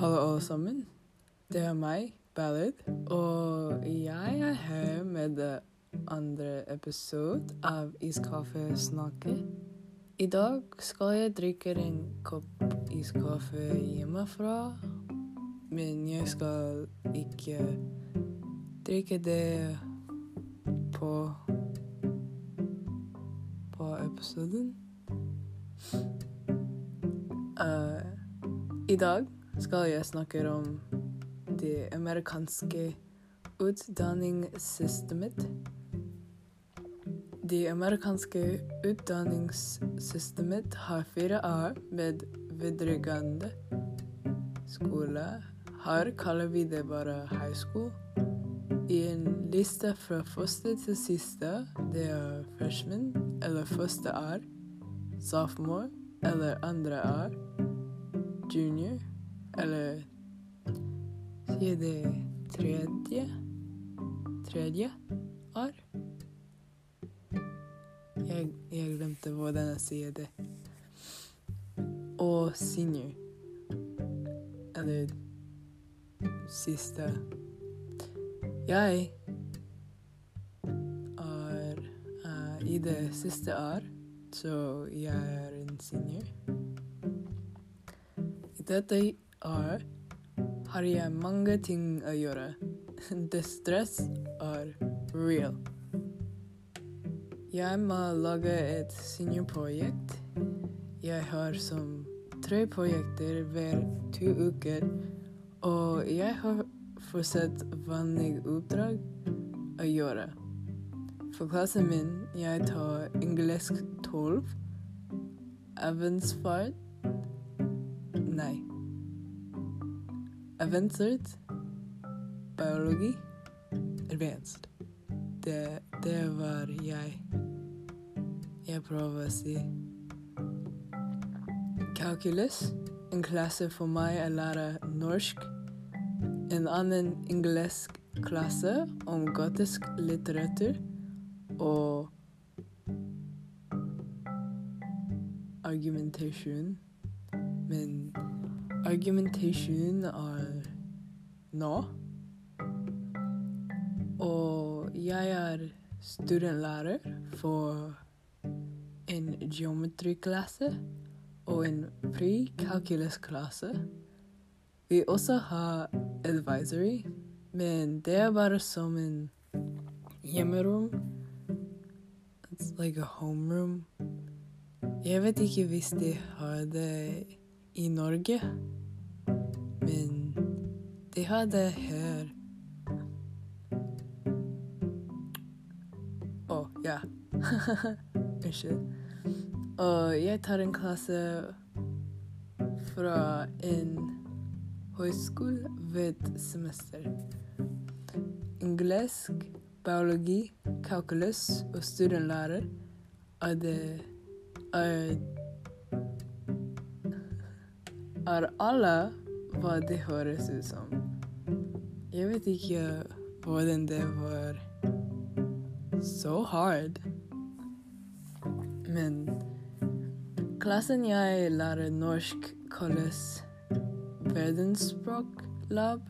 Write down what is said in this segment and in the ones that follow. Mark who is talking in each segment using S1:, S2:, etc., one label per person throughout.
S1: Hallo, alle sammen. Det er meg, Ballad, og jeg er her med det andre episode av Iskaffe. I dag skal jeg drikke en kopp iskaffe hjemmefra, men jeg skal ikke drikke det på på episoden. Uh, I dag skal jeg snakke om det amerikanske utdanningssystemet. Det amerikanske utdanningssystemet har fire år med videregående skole. Her kaller vi det bare high school. I en liste fra første til siste, det er freshman eller første år, sophomore eller andre år, junior eller sier det tredje tredje år. Jeg, jeg glemte hvordan jeg sier det. Og senior. Eller siste. Jeg er uh, i det siste år, så jeg er en senior. I dette år har jeg mange ting å gjøre. Det stress er real. Jeg må lage et seniorprojekt. Jeg har som tre prosjekter hver to uker, og jeg har fortsatt vanlige oppdrag å gjøre. For klassen min jeg tar engelsk 12, avensfart Nei. Advanced biologi advanced. Det, det var jeg jeg prøver å si. Calculus, en klasse for meg å lære norsk. En annen engelsk klasse om gotisk litteratur og argumentasjon. Men argumentasjon er nå. Og jeg er studentlærer for en geometriklasse og en pre-calculus-klasse. Vi også har advisory, men det er bare som en hjemmerom. It's like a homeroom. Jeg vet ikke hvis de har det i Norge, de hadde hør. Å, oh, ja. Unnskyld. Og jeg tar en klasse fra en høyskole ved semester. Engelsk, biologi, kalkulus og studentlærer er det er, er alle hva det høres ut som. Jeg vet ikke hvordan det var så hard. Men klassen jeg lærer norsk, kalles verdensspråk lab,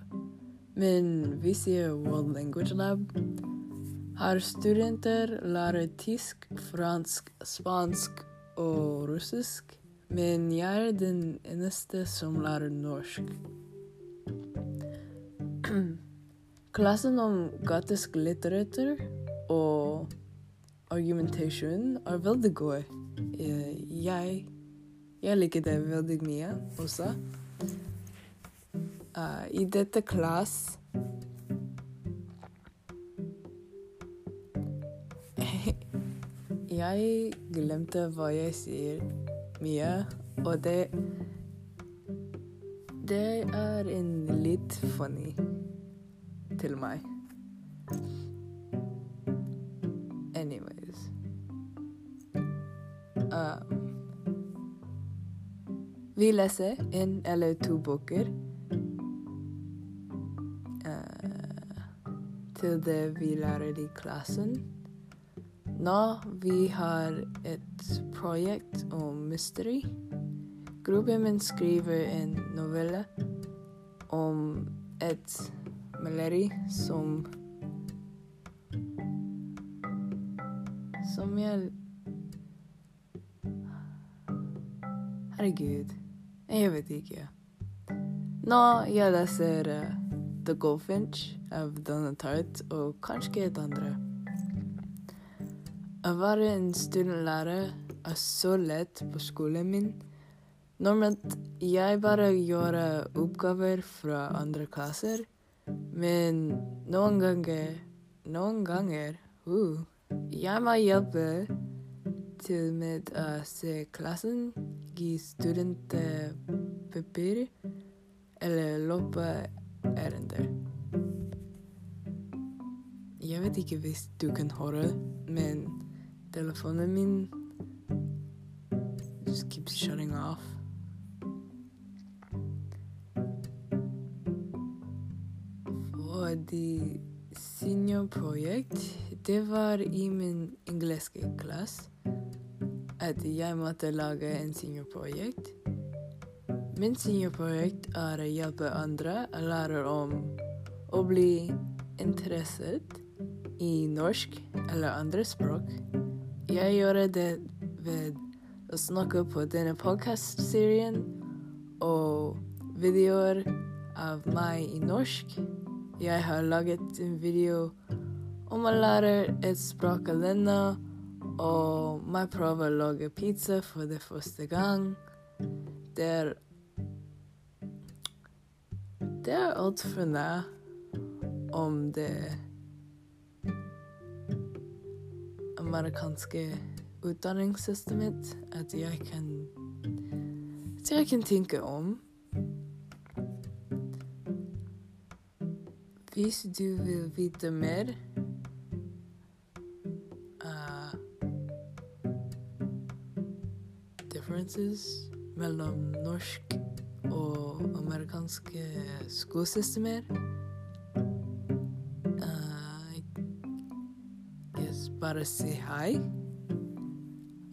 S1: men vi sier World Language Lab. Her studenter lærer tysk, fransk, spansk og russisk, men jeg er den eneste som lærer norsk. Klassen om gatisk litteratur og argumentasjon er veldig god. Jeg, jeg liker det veldig mye også. Uh, I dette klass Jeg glemte hva jeg sier mye, og det Det er en litt funny til meg. Anyways uh, Vi leser en eller to bøker uh, til det vi lærer i klassen. Nå vi har et projekt om mystery. Gruppen min skriver en novelle om et maleri som Som jeg Herregud, jeg vet ikke. Nå jeg leser uh, The Goldfinch av Donna Tart og kanskje et andre. Å være en studentlærer er så lett på skolen min. Normalt jeg bare gjør oppgaver fra andre klasser, men noen ganger Noen ganger uh, jeg må hjelpe til med å se klassen, gi studentpapir eller løpe ærender. Jeg vet ikke hvis du kan høre, men telefonen min just keeps shutting off. Fordi seniorprojekt, det var i min engelske klasse at jeg måtte lage en seniorprojekt. Min seniorprojekt er å hjelpe andre å lære om å bli interessert i norsk eller andre språk. Jeg gjør det ved å snakke på denne podcast-serien og videoer av meg i norsk. Jeg har laget en video om å lære et språk alene, og jeg prøver å lage pizza for det første gang. Det er Det er altfor nær om det amerikanske utdanningssystemet at jeg kan At jeg kan tenke om. Hvis du vil vite mer uh, differences mellom norsk og amerikanske skolesystemer Bare si hei.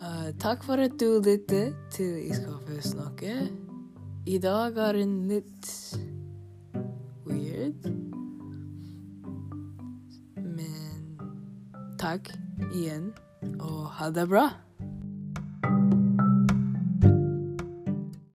S1: Uh, takk for at du lyttet til Iskaffe snakke. I dag er en litt weird. Men takk igjen, og ha det bra.